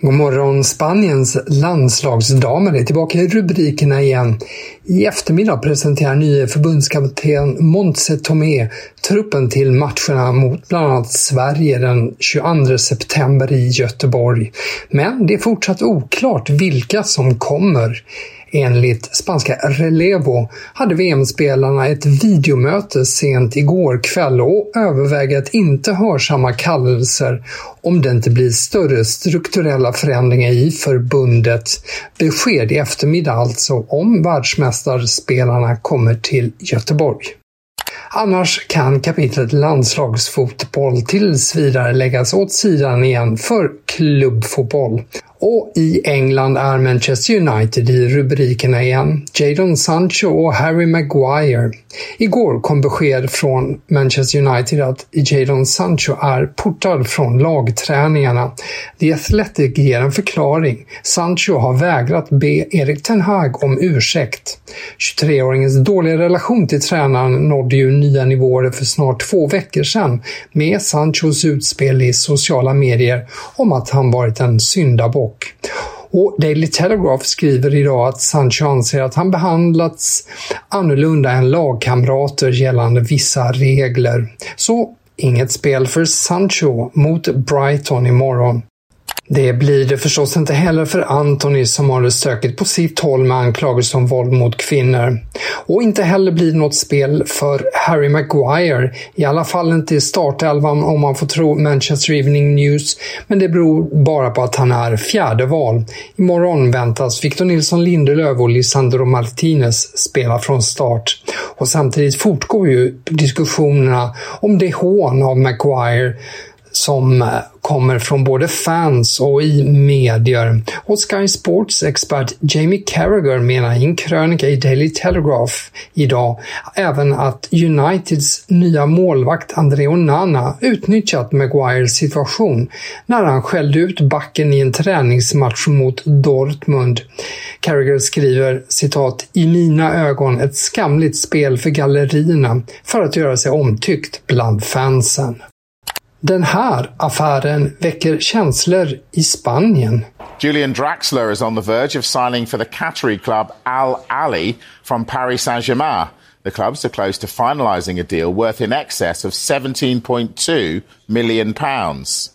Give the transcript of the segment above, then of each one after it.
God morgon! Spaniens landslagsdamer är tillbaka i rubrikerna igen. I eftermiddag presenterar nye förbundskapten Montse Tomé truppen till matcherna mot bland annat Sverige den 22 september i Göteborg. Men det är fortsatt oklart vilka som kommer. Enligt spanska Relevo hade VM-spelarna ett videomöte sent igår kväll och överväger att inte hörsamma kallelser om det inte blir större strukturella förändringar i förbundet. Besked i eftermiddag alltså om världsmästarspelarna kommer till Göteborg. Annars kan kapitlet landslagsfotboll tills vidare läggas åt sidan igen för klubbfotboll. Och i England är Manchester United i rubrikerna igen. Jadon Sancho och Harry Maguire. Igår kom besked från Manchester United att Jadon Sancho är portad från lagträningarna. The Athletic ger en förklaring. Sancho har vägrat be Erik Ten Hag om ursäkt. 23-åringens dåliga relation till tränaren nådde ju nya nivåer för snart två veckor sedan med Sanchos utspel i sociala medier om att han varit en syndabock och Daily Telegraph skriver idag att Sancho anser att han behandlats annorlunda än lagkamrater gällande vissa regler. Så inget spel för Sancho mot Brighton imorgon. Det blir det förstås inte heller för Anthony som har det stökigt på sitt håll med anklagelser om våld mot kvinnor. Och inte heller blir det något spel för Harry Maguire, i alla fall inte i startelvan om man får tro Manchester Evening News, men det beror bara på att han är fjärde val. Imorgon väntas Victor Nilsson Lindelöf och Lisandro Martinez spela från start. Och samtidigt fortgår ju diskussionerna om det hån av Maguire som eh, kommer från både fans och i medier. Och Sky Sports expert Jamie Carragher menar i en krönika i Daily Telegraph idag även att Uniteds nya målvakt André Onana utnyttjat Maguires situation när han skällde ut backen i en träningsmatch mot Dortmund. Carragher skriver citat “I mina ögon ett skamligt spel för gallerierna för att göra sig omtyckt bland fansen”. Den här affären väcker känslor i Spanien. Julian Draxler is on the verge of signing for the Qatari club Al Ali from Paris Saint-Germain. The clubs are close to finalising a deal worth in excess of 17.2 million pounds.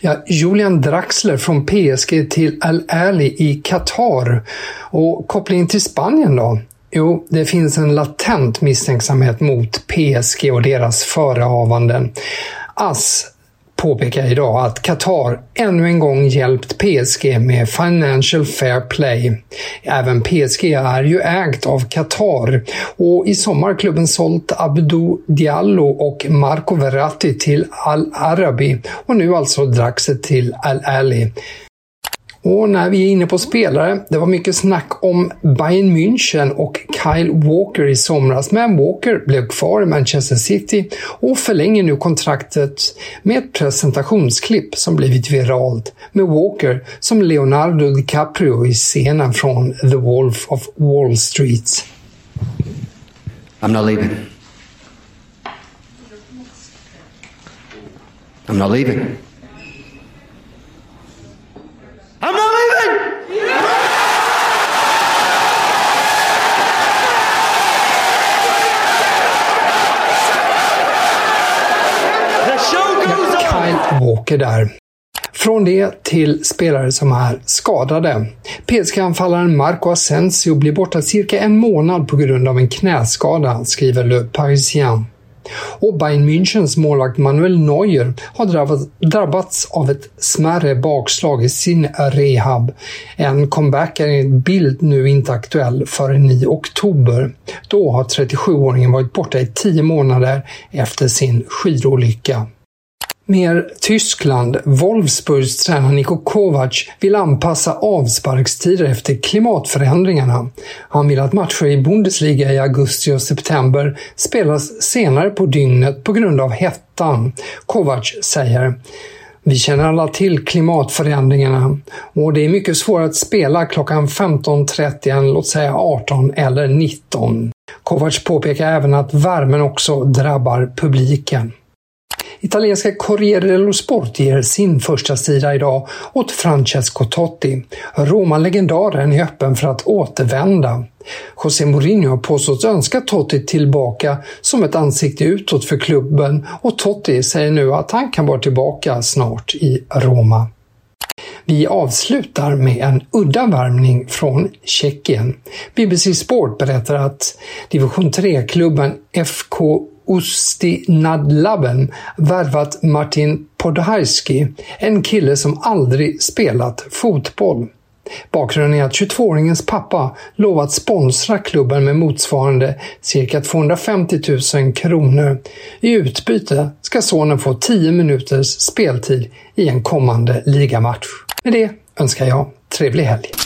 Ja, Julian Draxler från PSG till Al Ali i Qatar. Och kopplingen till Spanien då? Jo, det finns en latent misstänksamhet mot PSG och deras förehavanden. AS påpekar idag att Qatar ännu en gång hjälpt PSG med Financial Fair Play. Även PSG är ju ägt av Qatar och i sommar klubben sålt Abdou Diallo och Marco Verratti till Al Arabi och nu alltså Draxet till Al Ali. Och när vi är inne på spelare, det var mycket snack om Bayern München och Kyle Walker i somras, men Walker blev kvar i Manchester City och förlänger nu kontraktet med ett presentationsklipp som blivit viralt med Walker som Leonardo DiCaprio i scenen från The Wolf of Wall Street. I'm not leaving. I'm not leaving. I'm not leaving! The show goes on! Saker där. Från det till spelare som är skadade. PSG-anfallaren Marco Asensio blir borta cirka en månad på grund av en knäskada, skriver Le Parisien. Och Bayern Münchens målvakt Manuel Neuer har drabbats av ett smärre bakslag i sin rehab. En comeback är enligt Bild nu inte aktuell förrän i oktober. Då har 37-åringen varit borta i tio månader efter sin skidolycka. Mer Tyskland. Wolfsburgs tränare Niko Kovac vill anpassa avsparkstider efter klimatförändringarna. Han vill att matcher i Bundesliga i augusti och september spelas senare på dygnet på grund av hettan. Kovac säger vi känner alla till klimatförändringarna och det är mycket svårare att spela klockan 15.30 än låt säga 18 eller 19. Kovac påpekar även att värmen också drabbar publiken. Italienska Corriere dello Sport ger sin första sida idag åt Francesco Totti. Roma-legendaren är öppen för att återvända. José Mourinho har påstått önska Totti tillbaka som ett ansikte utåt för klubben och Totti säger nu att han kan vara tillbaka snart i Roma. Vi avslutar med en udda värmning från Tjeckien. BBC Sport berättar att division 3-klubben FK Usti Nadlaben värvat Martin Podhajski, en kille som aldrig spelat fotboll. Bakgrunden är att 22-åringens pappa lovat sponsra klubben med motsvarande cirka 250 000 kronor. I utbyte ska sonen få 10 minuters speltid i en kommande ligamatch. Med det önskar jag trevlig helg.